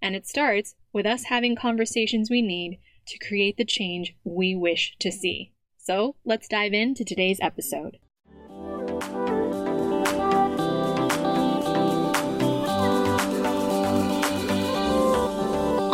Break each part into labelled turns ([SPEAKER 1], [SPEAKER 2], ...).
[SPEAKER 1] And it starts with us having conversations we need to create the change we wish to see. So let's dive into today's episode.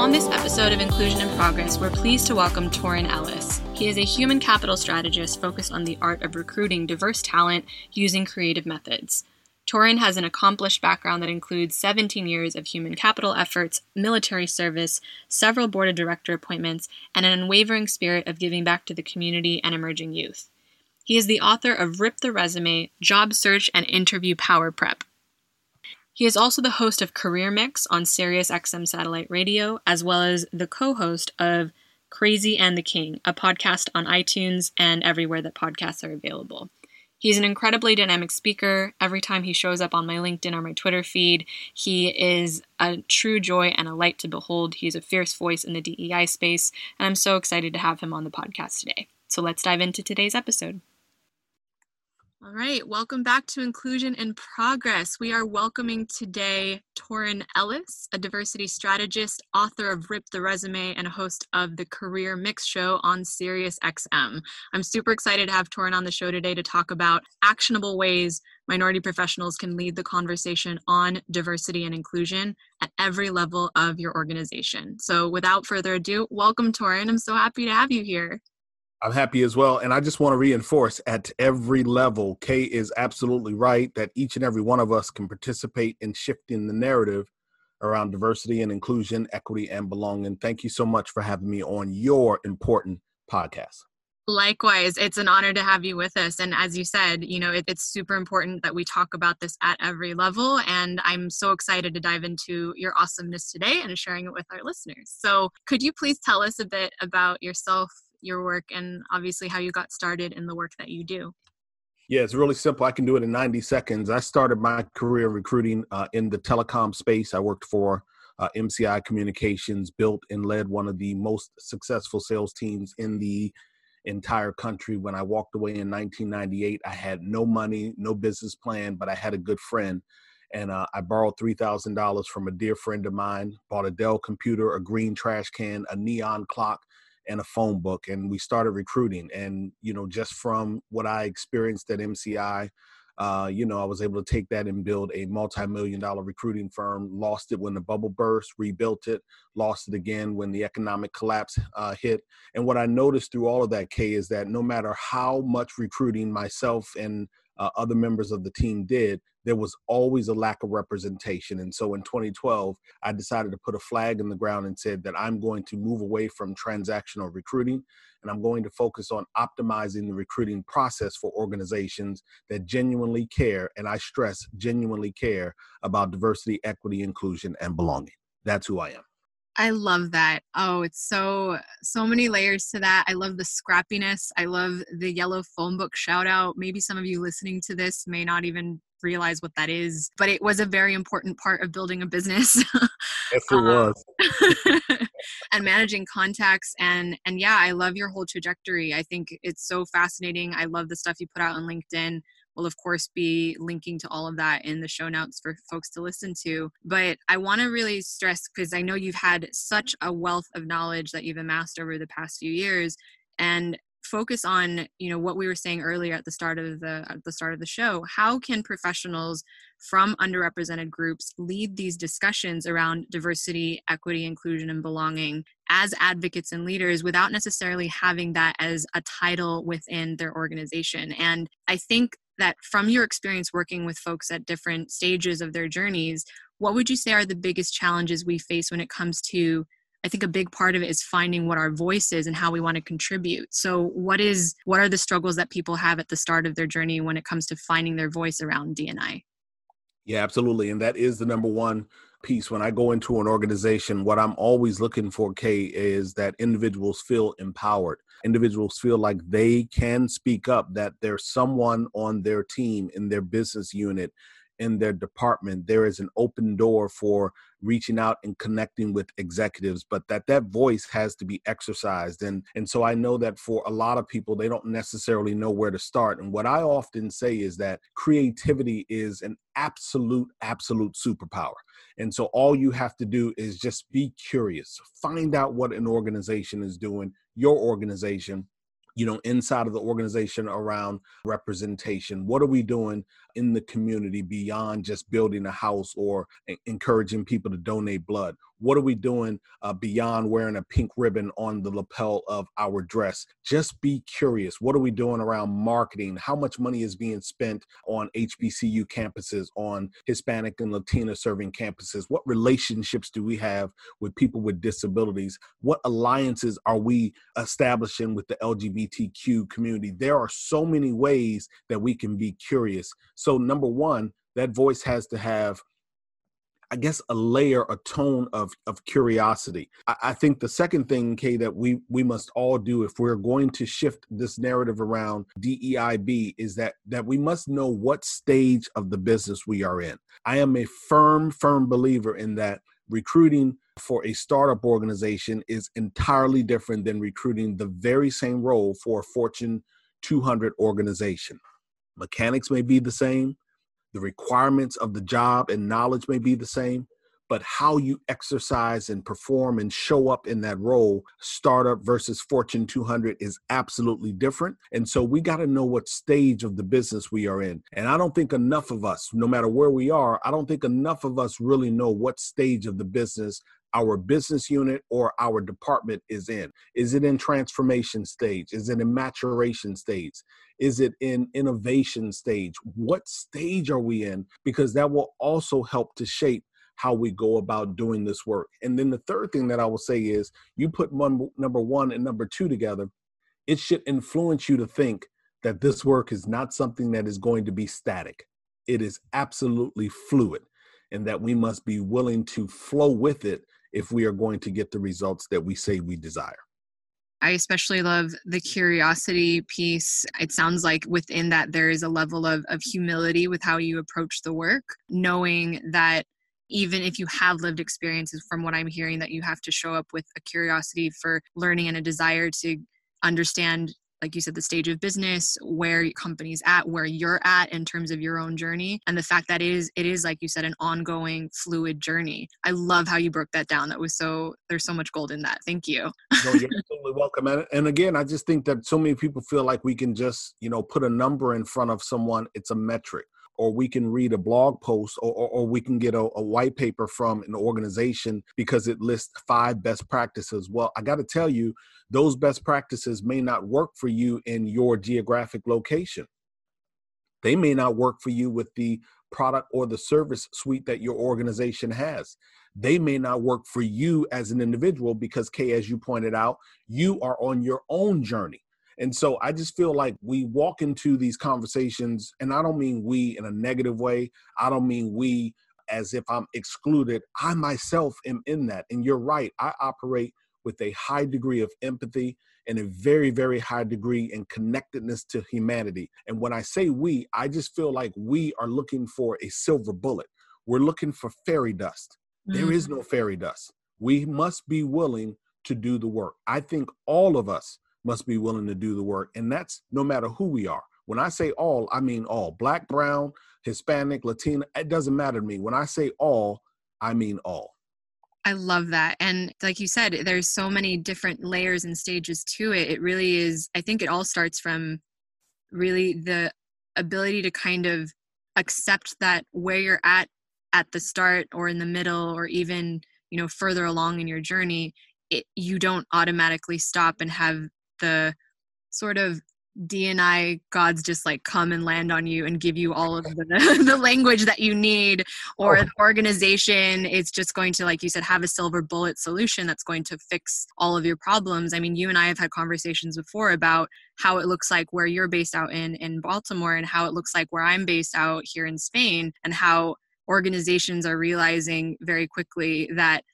[SPEAKER 1] On this episode of Inclusion in Progress, we're pleased to welcome Torin Ellis. He is a human capital strategist focused on the art of recruiting diverse talent using creative methods. Torin has an accomplished background that includes 17 years of human capital efforts, military service, several board of director appointments, and an unwavering spirit of giving back to the community and emerging youth. He is the author of Rip the Resume, Job Search, and Interview Power Prep. He is also the host of Career Mix on Sirius XM Satellite Radio, as well as the co host of Crazy and the King, a podcast on iTunes and everywhere that podcasts are available. He's an incredibly dynamic speaker. Every time he shows up on my LinkedIn or my Twitter feed, he is a true joy and a light to behold. He's a fierce voice in the DEI space, and I'm so excited to have him on the podcast today. So let's dive into today's episode. All right, welcome back to Inclusion in Progress. We are welcoming today Torin Ellis, a diversity strategist, author of Rip the Resume, and a host of the Career Mix Show on Sirius XM. I'm super excited to have Torin on the show today to talk about actionable ways minority professionals can lead the conversation on diversity and inclusion at every level of your organization. So, without further ado, welcome, Torin. I'm so happy to have you here.
[SPEAKER 2] I'm happy as well. And I just want to reinforce at every level, Kay is absolutely right that each and every one of us can participate in shifting the narrative around diversity and inclusion, equity, and belonging. Thank you so much for having me on your important podcast.
[SPEAKER 1] Likewise, it's an honor to have you with us. And as you said, you know, it, it's super important that we talk about this at every level. And I'm so excited to dive into your awesomeness today and sharing it with our listeners. So, could you please tell us a bit about yourself, your work and obviously how you got started in the work that you do.
[SPEAKER 2] Yeah, it's really simple. I can do it in 90 seconds. I started my career recruiting uh, in the telecom space. I worked for uh, MCI Communications, built and led one of the most successful sales teams in the entire country. When I walked away in 1998, I had no money, no business plan, but I had a good friend. And uh, I borrowed $3,000 from a dear friend of mine, bought a Dell computer, a green trash can, a neon clock, and a phone book and we started recruiting and you know just from what i experienced at mci uh, you know i was able to take that and build a multi-million dollar recruiting firm lost it when the bubble burst rebuilt it lost it again when the economic collapse uh, hit. And what i noticed through all of that Kay is that no matter how much recruiting myself and uh, other members of the team did, there was always a lack of representation. And so in 2012, I decided to put a flag in the ground and said that I'm going to move away from transactional recruiting and I'm going to focus on optimizing the recruiting process for organizations that genuinely care, and I stress genuinely care about diversity, equity, inclusion, and belonging. That's who I am.
[SPEAKER 1] I love that. Oh, it's so so many layers to that. I love the scrappiness. I love the yellow phone book shout out. Maybe some of you listening to this may not even realize what that is, but it was a very important part of building a business.
[SPEAKER 2] yes, it um, was.
[SPEAKER 1] and managing contacts and and yeah, I love your whole trajectory. I think it's so fascinating. I love the stuff you put out on LinkedIn. We'll, of course, be linking to all of that in the show notes for folks to listen to. But I want to really stress because I know you've had such a wealth of knowledge that you've amassed over the past few years. And focus on you know what we were saying earlier at the start of the at the start of the show how can professionals from underrepresented groups lead these discussions around diversity equity inclusion and belonging as advocates and leaders without necessarily having that as a title within their organization and i think that from your experience working with folks at different stages of their journeys what would you say are the biggest challenges we face when it comes to I think a big part of it is finding what our voice is and how we want to contribute. So what is what are the struggles that people have at the start of their journey when it comes to finding their voice around DNI?
[SPEAKER 2] Yeah, absolutely. And that is the number one piece. When I go into an organization, what I'm always looking for, Kay, is that individuals feel empowered. Individuals feel like they can speak up, that there's someone on their team in their business unit in their department there is an open door for reaching out and connecting with executives but that that voice has to be exercised and and so i know that for a lot of people they don't necessarily know where to start and what i often say is that creativity is an absolute absolute superpower and so all you have to do is just be curious. Find out what an organization is doing your organization you know inside of the organization around representation. What are we doing in the community beyond just building a house or encouraging people to donate blood? What are we doing uh, beyond wearing a pink ribbon on the lapel of our dress? Just be curious. What are we doing around marketing? How much money is being spent on HBCU campuses, on Hispanic and Latina serving campuses? What relationships do we have with people with disabilities? What alliances are we establishing with the LGBTQ community? There are so many ways that we can be curious. So, number one, that voice has to have I guess a layer, a tone of of curiosity. I, I, think the second thing, Kay, that we we must all do if we're going to shift this narrative around DEIB is that that we must know what stage of the business we are in. I am a firm, firm believer in that recruiting for a startup organization is entirely different than recruiting the very same role for a Fortune 200 organization mechanics may be the same, the requirements of the job and knowledge may be the same, but how you exercise and perform and show up in that role, startup versus Fortune 200, is absolutely different. And so we got to know what stage of the business we are in. And I don't think enough of us, no matter where we are, I don't think enough of us really know what stage of the business our business unit or our department is in. Is it in transformation stage? Is it in maturation stage? Is it in innovation stage? What stage are we in? Because that will also help to shape how we go about doing this work. And then the third thing that I will say is you put one, number one and number two together, it should influence you to think that this work is not something that is going to be static. It is absolutely fluid, and that we must be willing to flow with it if we are going to get the results that we say we desire.
[SPEAKER 1] I especially love the curiosity piece. It sounds like within that there is a level of, of humility with how you approach the work, knowing that even if you have lived experiences from what I'm hearing, that you have to show up with a curiosity for learning and a desire to understand like you said the stage of business where companies at where you're at in terms of your own journey and the fact that it is it is like you said an ongoing fluid journey. I love how you broke that down. That was so there's so much gold in that. Thank you.
[SPEAKER 2] No, you're totally welcome. And, and again i just think that so many people feel like we can just you know put a number in front of someone. It's a metric or we can read a blog post or, or, or we can get a, a, white paper from an organization because it lists five best practices. Well, I got to tell you, those best practices may not work for you in your geographic location. They may not work for you with the product or the service suite that your organization has. They may not work for you as an individual because, Kay, as you pointed out, you are on your own journey. And so I just feel like we walk into these conversations, and I don't mean we in a negative way. I don't mean we as if I'm excluded. I myself am in that. And you're right. I operate with a high degree of empathy and a very, very high degree in connectedness to humanity. And when I say we, I just feel like we are looking for a silver bullet. We're looking for fairy dust. Mm-hmm. There is mm-hmm. no fairy dust. We must be willing to do the work. I think all of us must be willing to do the work. And that's no matter who we are. When I say all, I mean all black, brown, Hispanic, Latina, it doesn't matter to me. When I say all, I mean all.
[SPEAKER 1] I love that. And like you said, there's so many different layers and stages to it. It really is, I think it all starts from really the ability to kind of accept that where you're at at the start or in the middle or even, you know, further along in your journey, it, you don't automatically stop and have the sort of DNI gods just like come and land on you and give you all of the, the language that you need, or oh. the organization is just going to, like you said, have a silver bullet solution that's going to fix all of your problems. I mean, you and I have had conversations before about how it looks like where you're based out in in Baltimore and how it looks like where I'm based out here in Spain, and how organizations are realizing very quickly that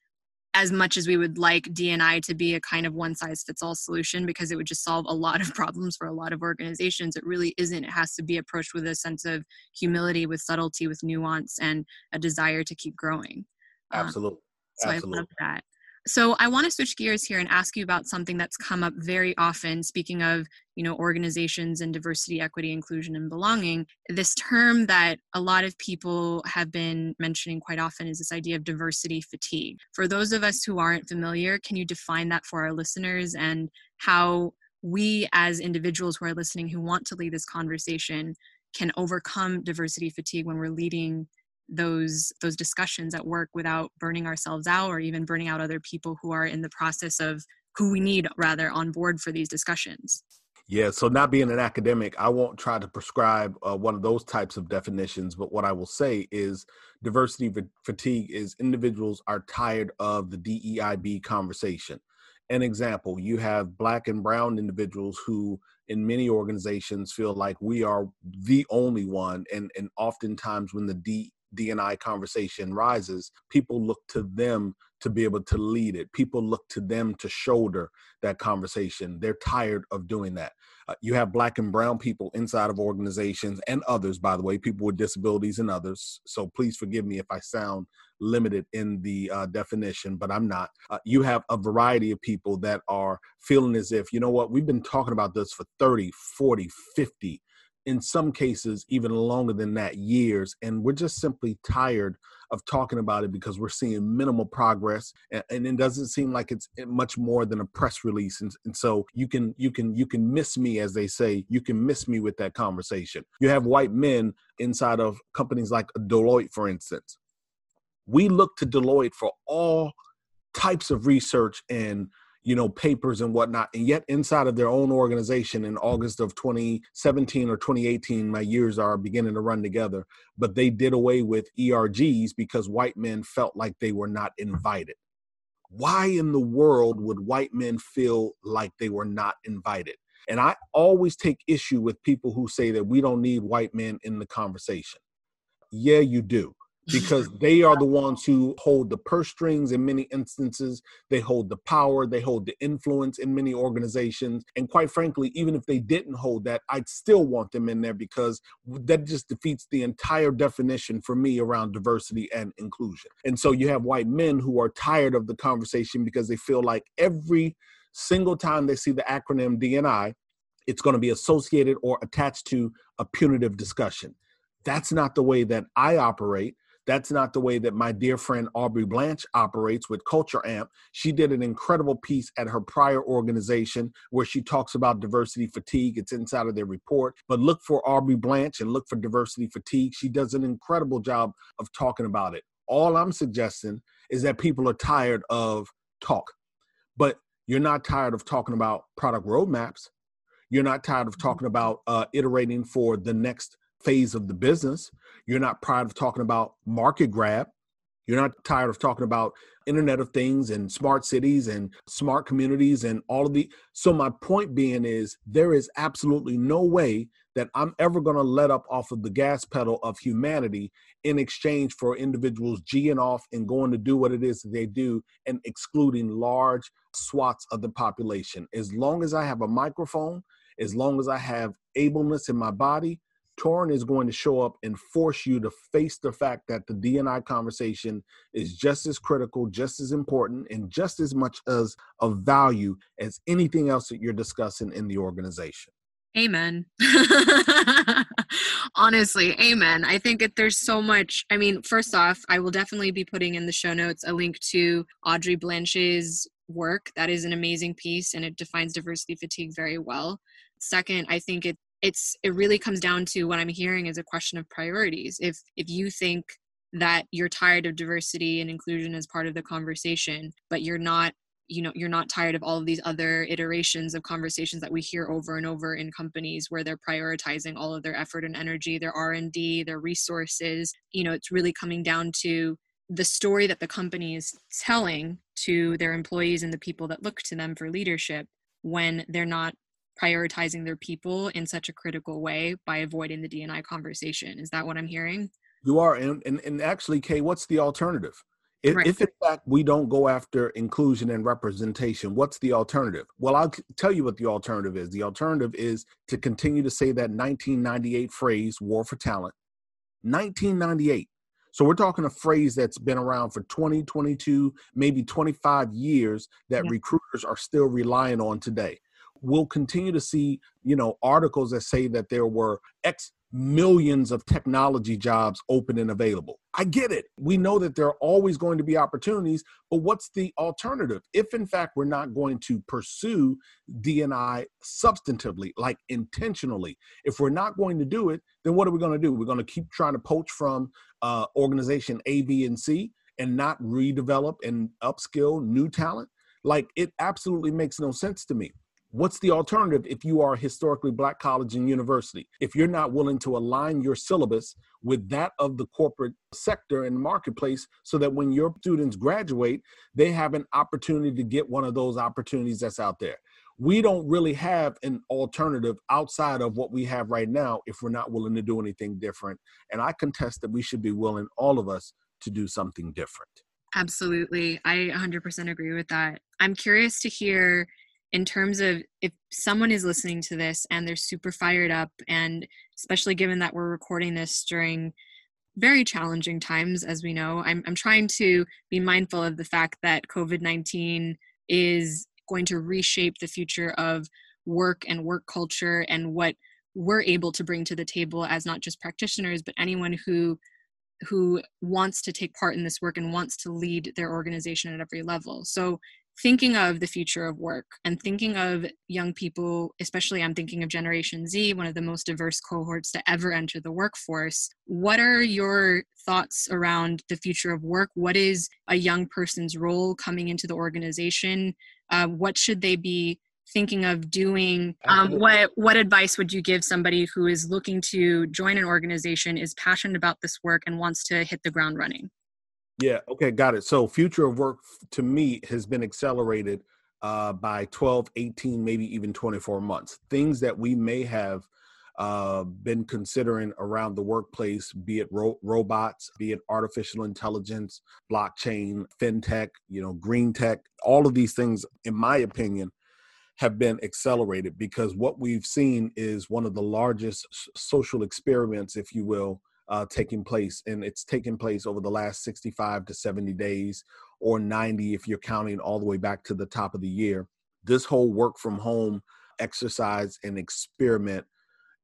[SPEAKER 1] as much as we would like DNI to be a kind of one size fits all solution because it would just solve a lot of problems for a lot of organizations, it really isn't. It has to be approached with a sense of humility, with subtlety, with nuance, and a desire to keep growing.
[SPEAKER 2] Absolutely. Um,
[SPEAKER 1] so Absolutely. I love that. So I want to switch gears here and ask you about something that's come up very often. Speaking of, you know, organizations and diversity, equity, inclusion, and belonging, this term that a lot of people have been mentioning quite often is this idea of diversity fatigue. For those of us who aren't familiar, can you define that for our listeners and how we as individuals who are listening who want to lead this conversation can overcome diversity fatigue when we're leading those those discussions at work without burning ourselves out or even burning out other people who are in the process of who we need rather on board for these discussions.
[SPEAKER 2] Yeah so not being an academic i won't try to prescribe uh, one of those types of definitions but what i will say is diversity fatigue is individuals are tired of the deib conversation. An example you have black and brown individuals who in many organizations feel like we are the only one and and oftentimes when the D, DNI conversation rises, people look to them to be able to lead it. People look to them to shoulder that conversation. They're tired of doing that. Uh, you have black and brown people inside of organizations and others, by the way, people with disabilities and others. So please forgive me if I sound limited in the uh, definition, but I'm not. Uh, you have a variety of people that are feeling as if, you know what, we've been talking about this for 30, 40, 50, in some cases even longer than that years and we're just simply tired of talking about it because we're seeing minimal progress and, and it doesn't seem like it's eh, much more than a press release and, and so you can you can you can miss me as they say you can miss me with that conversation. You have white men inside of companies like deloitte for instance. We look to deloitte for all types of research and you know, papers and whatnot. And yet, inside of their own organization in August of 2017 or 2018, my years are beginning to run together, but they did away with ERGs because white men felt like they were not invited. Why in the world would white men feel like they were not invited? And I always take issue with people who say that we don't need white men in the conversation. Yeah, you do because they are the ones who hold the purse strings in many instances. They hold the power, they hold the influence in many organizations. And quite frankly, even if they didn't hold that, I'd still want them in there because that just defeats the entire definition for me around diversity and inclusion. And so you have white men who are tired of the conversation because they feel like every single time they see the acronym DNI, it's going to be associated or attached to a punitive discussion. That's not the way that I operate. That's not the way that my dear friend Aubrey Blanche operates with Culture Amp. She did an incredible piece at her prior organization where she talks about diversity fatigue. It's inside of their report. But look for Aubrey Blanche and look for diversity fatigue. She does an incredible job of talking about it. All I'm suggesting is that people are tired of talk, but you're not tired of talking about product roadmaps. You're not tired of talking about uh, iterating for the next phase of the business. You're not proud of talking about market grab. You're not tired of talking about Internet of Things and smart cities and smart communities and all of the. So, my point being is there is absolutely no way that I'm ever going to let up off of the gas pedal of humanity in exchange for individuals G'ing off and going to do what it is that they do and excluding large swaths of the population. As long as I have a microphone, as long as I have ableness in my body, Torin is going to show up and force you to face the fact that the DNI conversation is just as critical, just as important, and just as much as of value as anything else that you're discussing in the organization.
[SPEAKER 1] Amen. Honestly, amen. I think that there's so much. I mean, first off, I will definitely be putting in the show notes a link to Aubrey Blanche's work. That is an amazing piece and it defines diversity fatigue very well. Second, I think it it's it really comes down to what I'm hearing is a question of priorities. If if you think that you're tired of diversity and inclusion as part of the conversation, but you're not you know you're not tired of all of these other iterations of conversations that we hear over and over in companies where they're prioritizing all of their effort and energy their r&d their resources you know it's really coming down to the story that the company is telling to their employees and the people that look to them for leadership when they're not prioritizing their people in such a critical way by avoiding the D&I conversation. Is that what I'm hearing?
[SPEAKER 2] You are, and and, and actually, Kay, what's the alternative? If, right. if, in fact we don't go after inclusion and representation, what's the alternative? Well, I'll tell you what the alternative is. The alternative is to continue to say that 1998 phrase, war for talent. 1998. So we're talking a phrase that's been around for 20, 22, maybe 25 years that yeah. recruiters are still relying on today. We'll continue to see, you know, articles that say that there were X millions of technology jobs open and available. I get it. We know that there are always going to be opportunities, but what's the alternative? If in fact we're not going to pursue D&I substantively, like intentionally, if we're not going to do it, then what are we going to do? We're going to keep trying to poach from uh, organization A, B, and C and not redevelop and upskill new talent? Like it absolutely makes no sense to me. What's the alternative if you are a historically black college and university? If you're not willing to align your syllabus with that of the corporate sector and marketplace so that when your students graduate, they have an opportunity to get one of those opportunities that's out there. We don't really have an alternative outside of what we have right now if we're not willing to do anything different. And I contest that we should be willing, all of us, to do something different.
[SPEAKER 1] Absolutely. I 100% agree with that. I'm curious to hear in terms of if someone is listening to this and they're super fired up and especially given that we're recording this during very challenging times as we know i'm, I'm trying to be mindful of the fact that covid-19 is going to reshape the future of work and work culture and what we're able to bring to the table as not just practitioners but anyone who who wants to take part in this work and wants to lead their organization at every level. So thinking of the future of work and thinking of young people, especially I'm thinking of Generation Z, one of the most diverse cohorts to ever enter the workforce. What are your thoughts around the future of work? What is a young person's role coming into the organization? Uh, what should they be thinking of doing um, what what advice would you give somebody who is looking to join an organization is passionate about this work and wants to hit the ground running
[SPEAKER 2] yeah. Okay. Got it. So, future of work to me has been accelerated uh, by 12, 18, maybe even 24 months. Things that we may have uh, been considering around the workplace, be it ro- robots, be it artificial intelligence, blockchain, fintech, you know, green tech, all of these things, in my opinion, have been accelerated because what we've seen is one of the largest social experiments, if you will, uh, taking place, and it's taken place over the last 65 to 70 days, or 90 if you're counting all the way back to the top of the year. This whole work from home exercise and experiment,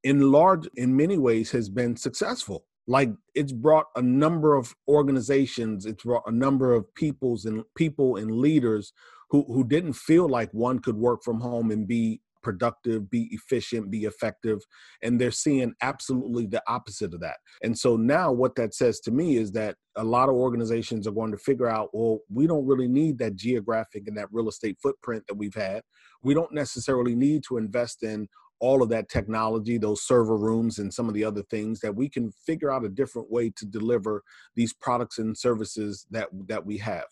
[SPEAKER 2] in large, in many ways, has been successful. Like it's brought a number of organizations, it's brought a number of peoples and people and leaders who who didn't feel like one could work from home and be productive, be efficient, be effective. And they're seeing absolutely the opposite of that. And so now what that says to me is that a lot of organizations are going to figure out, well, we don't really need that geographic and that real estate footprint that we've had. We don't necessarily need to invest in all of that technology, those server rooms, and some of the other things that we can figure out a different way to deliver these products and services that that we have.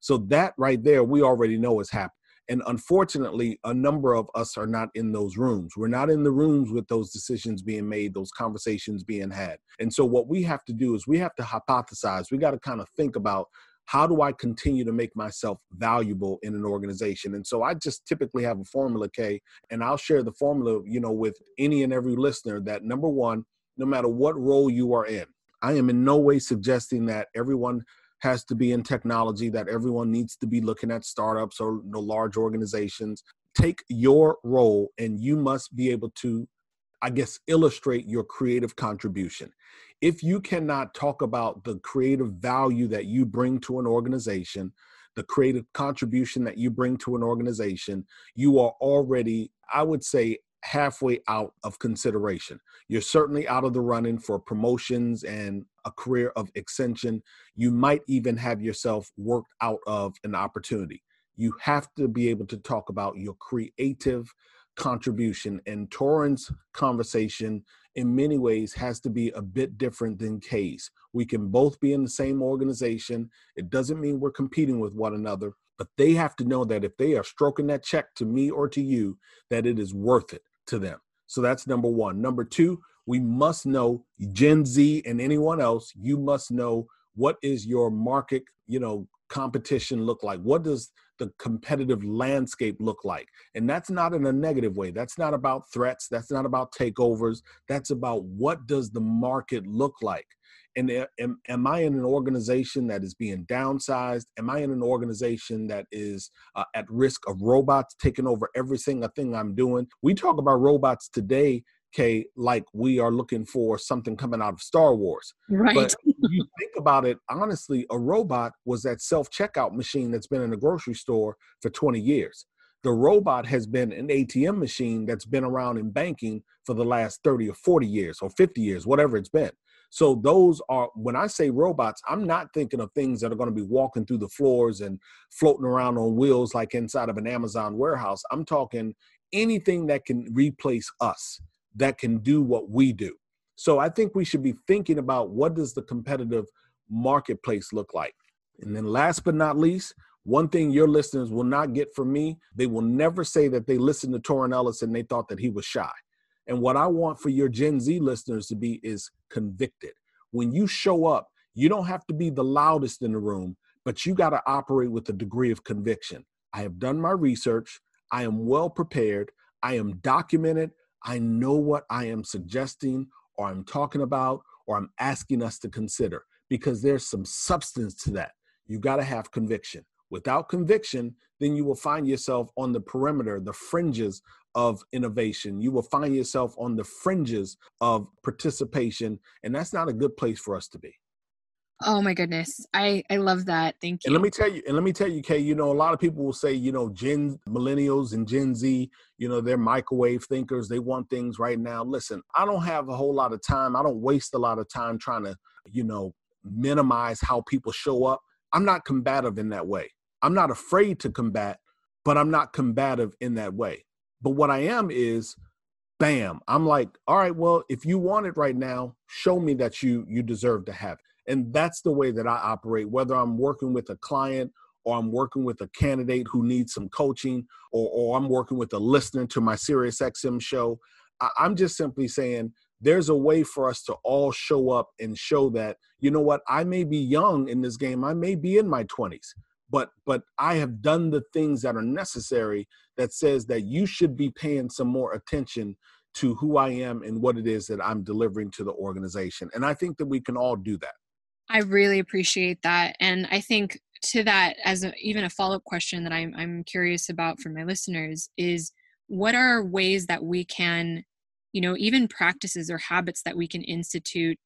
[SPEAKER 2] So that right there, we already know is happening. And unfortunately, a number of us are not in those rooms. We're not in the rooms with those decisions being made, those conversations being had. And so, what we have to do is we have to hypothesize. We got to kind of think about how do I continue to make myself valuable in an organization? And so I just typically have a formula, Kay, and I'll share the formula, you know, with any and every listener that number one, no matter what role you are in, I am in no way suggesting that everyone has to be in technology, that everyone needs to be looking at startups or know, large organizations. Take your role, and you must be able to I guess, illustrate your creative contribution. If you cannot talk about the creative value that you bring to an organization, the creative contribution that you bring to an organization, you are already, I would say, halfway out of consideration. You're certainly out of the running for promotions and a career of extension. You might even have yourself worked out of an opportunity. You have to be able to talk about your creative contribution. And Torin's conversation, in many ways, has to be a bit different than Kay's. We can both be in the same organization. It doesn't mean we're competing with one another, but they have to know that if they are stroking that check to me or to you, that it is worth it to them. So that's number one. Number two, we must know Gen Z and anyone else, you must know what is your market, you know, competition look like? What does the competitive landscape look like? And that's not in a negative way. That's not about threats. That's not about takeovers. That's about what does the market look like? And am, am I in an organization that is being downsized? Am I in an organization that is uh, at risk of robots taking over every single thing I'm doing? We talk about robots today okay, like we are looking for something coming out of Star Wars.
[SPEAKER 1] Right.
[SPEAKER 2] But you think about it, honestly, a robot was that self checkout machine that's been in a grocery store for 20 years. The robot has been an ATM machine that's been around in banking for the last 30 or 40 years or 50 years, whatever it's been. So those are when I say robots, I'm not thinking of things that are going to be walking through the floors and floating around on wheels like inside of an Amazon warehouse. I'm talking anything that can replace us that can do what we do. So I think we should be thinking about what does the competitive marketplace look like. And then last but not least, one thing your listeners will not get from me, they will never say that they listened to Torin Ellis and they thought that he was shy. And what I want for your Gen Z listeners to be is convicted. When you show up, you don't have to be the loudest in the room, but you got to operate with a degree of conviction. I have done my research. I am well prepared. I am documented. I know what I am suggesting or I'm talking about or I'm asking us to consider because there's some substance to that. You got to have conviction. Without conviction, then you will find yourself on the perimeter, the fringes of innovation. You will find yourself on the fringes of participation, and that's not a good place for us to be.
[SPEAKER 1] Oh my goodness. I I love that. Thank you.
[SPEAKER 2] And let me tell you, and let me tell you, Kay, you know, a lot of people will say, you know, Gen millennials and Gen Z, you know, they're microwave thinkers. They want things right now. Listen, I don't have a whole lot of time. I don't waste a lot of time trying to, you know, minimize how people show up. I'm not combative in that way. I'm not afraid to combat, but I'm not combative in that way. But what I am is bam, I'm like, all right, well, if you want it right now, show me that you you deserve to have it. And that's the way that I operate, whether I'm working with a client or I'm working with a candidate who needs some coaching or, or I'm working with a listener to my SiriusXM show. I, I'm just simply saying there's a way for us to all show up and show that, you know what, I may be young in this game, I may be in my 20s, but but I have done the things that are necessary that says that you should be paying some more attention to who I am and what it is that I'm delivering to the organization. And I think that we can all do that.
[SPEAKER 1] I really appreciate that. And I think to that, as a, even a follow up question that I'm, I'm curious about for my listeners is what are ways that we can, you know, even practices or habits that we can institute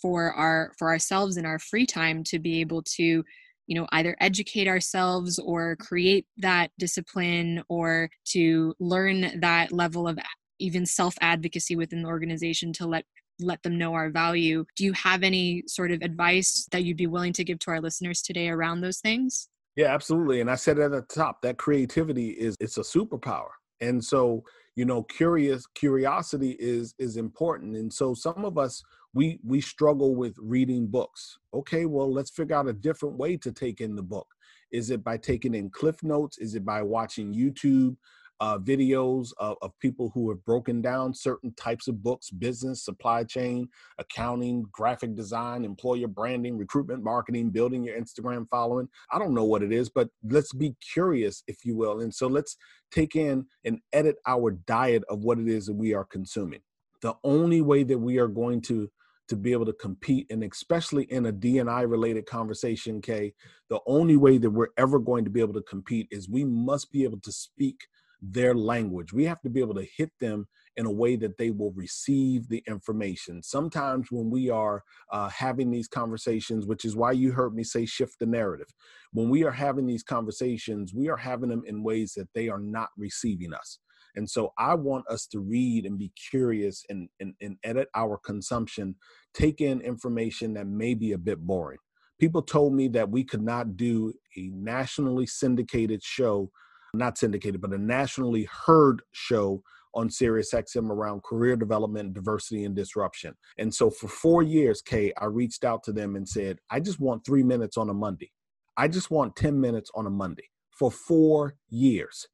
[SPEAKER 1] for our for ourselves in our free time to be able to you know either educate ourselves or create that discipline or to learn that level of even self advocacy within the organization to let let them know our value. Do you have any sort of advice that you'd be willing to give to our listeners today around those things?
[SPEAKER 2] Yeah, absolutely. And I said at the top that creativity is it's a superpower. And so, you know, curious curiosity is is important. And so some of us we we struggle with reading books. Okay, well, let's figure out a different way to take in the book. Is it by taking in cliff notes? Is it by watching YouTube? uh, videos of, of people who have broken down certain types of books business, supply chain, accounting, graphic design, employer branding, recruitment, marketing, building your Instagram following. I don't know what it is, but let's be curious, if you will. And so let's take in and edit our diet of what it is that we are consuming. The only way that we are going to to be able to compete and especially in a DNI related conversation, Kay, the only way that we're ever going to be able to compete is we must be able to speak their language. We have to be able to hit them in a way that they will receive the information. Sometimes when we are uh, having these conversations, which is why you heard me say shift the narrative, when we are having these conversations, we are having them in ways that they are not receiving us. And so I want us to read and be curious and, and, and edit our consumption, take in information that may be a bit boring. People told me that we could not do a nationally syndicated show, not syndicated, but a nationally heard show on SiriusXM around career development, diversity, and disruption. And so for four years, Kay, I reached out to them and said, I just want three minutes on a Monday. I just want 10 minutes on a Monday for four years.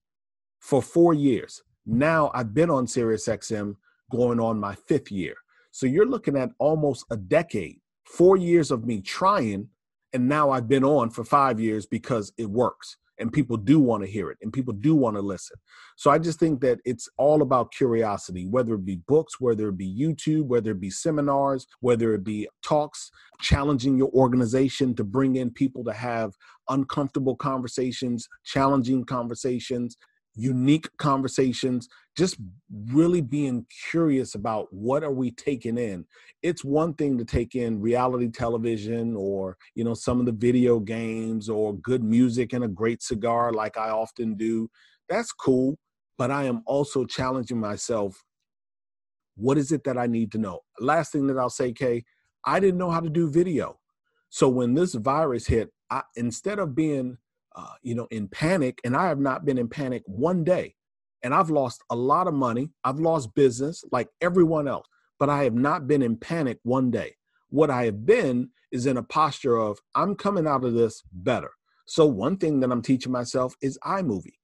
[SPEAKER 2] For four years. Now I've been on SiriusXM going on my fifth year. So you're looking at almost a decade, four years of me trying, and now I've been on for five years because it works and people do want to hear it and people do want to listen. So I just think that it's all about curiosity, whether it be books, whether it be YouTube, whether it be seminars, whether it be talks, challenging your organization to bring in people to have uncomfortable conversations, challenging conversations, unique conversations just really being curious about what are we taking in. It's one thing to take in reality television or you know some of the video games or good music and a great cigar like i often do. That's cool but i am also challenging myself what is it that i need to know? Last thing that i'll say kay i didn't know how to do video. So when this virus hit I, instead of being uh, you know, in panic, and I have not been in panic one day. And I've lost a lot of money. I've lost business like everyone else, but I have not been in panic one day. What I have been is in a posture of I'm coming out of this better. So one thing that I'm teaching myself is iMovie.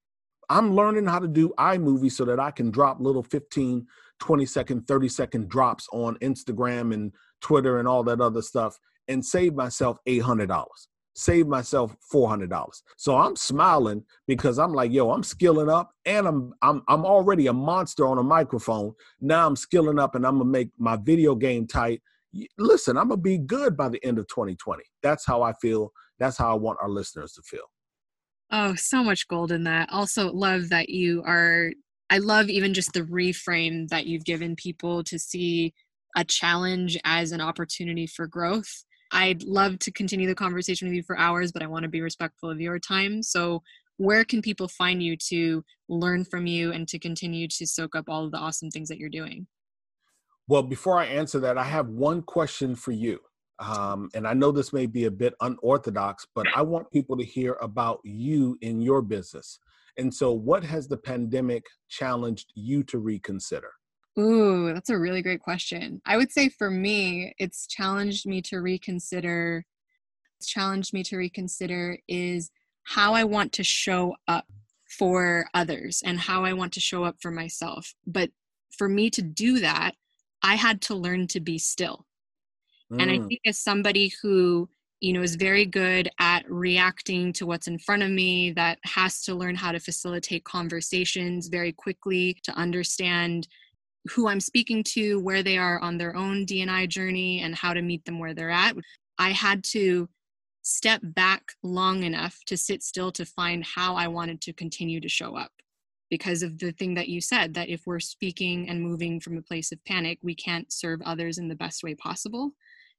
[SPEAKER 2] I'm learning how to do iMovie so that I can drop little 15, 20 second, 30 second drops on Instagram and Twitter and all that other stuff and save myself $800 save myself $400. So I'm smiling because I'm like, yo, I'm skilling up and I'm I'm I'm already a monster on a microphone. Now I'm skilling up and I'm going to make my video game tight. Listen, I'm going to be good by the end of 2020. That's how I feel. That's how I want our listeners to feel.
[SPEAKER 1] Oh, so much gold in that. Also love that you are I love even just the reframe that you've given people to see a challenge as an opportunity for growth I'd love to continue the conversation with you for hours, but I want to be respectful of your time. So, where can people find you to learn from you and to continue to soak up all of the awesome things that you're doing?
[SPEAKER 2] Well, before I answer that, I have one question for you. Um, and I know this may be a bit unorthodox, but I want people to hear about you in your business. And so, what has the pandemic challenged you to reconsider?
[SPEAKER 1] Ooh, that's a really great question. I would say for me, it's challenged me to reconsider. It's challenged me to reconsider is how I want to show up for others and how I want to show up for myself. But for me to do that, I had to learn to be still. Mm. And I mm. think as somebody who, you know, is very good at reacting to what's in front of me, that has to learn how to facilitate conversations very quickly to understand who I'm speaking to, where they are on their own DNI journey, and how to meet them where they're at. I had to step back long enough to sit still to find how I wanted to continue to show up because of the thing that you said that if we're speaking and moving from a place of panic, we can't serve others in the best way possible.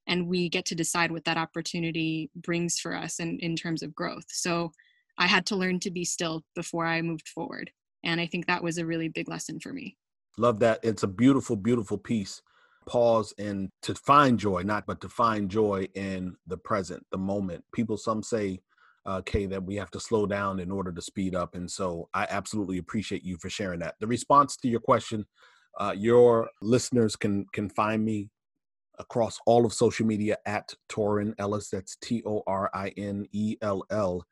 [SPEAKER 1] And we get to decide what that opportunity brings for us in, in terms of growth. So I had to learn to be still before I moved forward. And I think that was a really big lesson for me.
[SPEAKER 2] Love that. It's a beautiful, beautiful piece. Pause and to find joy, not but to find joy in the present, the moment. People, some say, uh, that we have to slow down in order to speed up. And so I absolutely appreciate you for sharing that. The response to your question, uh, your listeners can can find me across all of social media at Torin Ellis. That's T O R I N E L L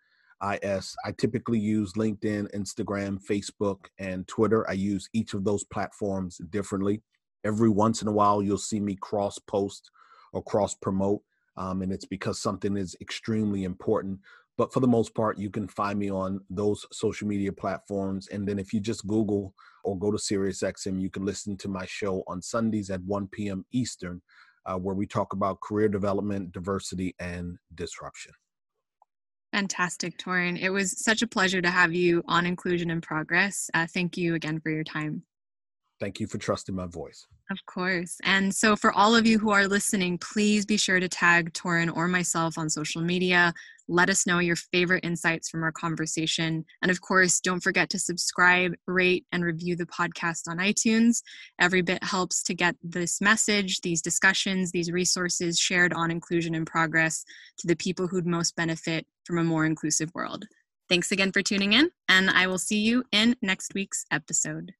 [SPEAKER 2] IS. I typically use LinkedIn, Instagram, Facebook, and Twitter. I use each of those platforms differently. Every once in a while, you'll see me cross post or cross promote, um, and it's because something is extremely important. But for the most part, you can find me on those social media platforms. And then if you just Google or go to SiriusXM, you can listen to my show on Sundays at 1 p.m. Eastern, uh, where we talk about career development, diversity, and disruption.
[SPEAKER 1] Fantastic, Torin. It was such a pleasure to have you on Inclusion in Progress. Uh, thank you again for your time.
[SPEAKER 2] Thank you for trusting my voice.
[SPEAKER 1] Of course. And so, for all of you who are listening, please be sure to tag Torin or myself on social media. Let us know your favorite insights from our conversation. And of course, don't forget to subscribe, rate, and review the podcast on iTunes. Every bit helps to get this message, these discussions, these resources shared on Inclusion in Progress to the people who'd most benefit from a more inclusive world. Thanks again for tuning in, and I will see you in next week's episode.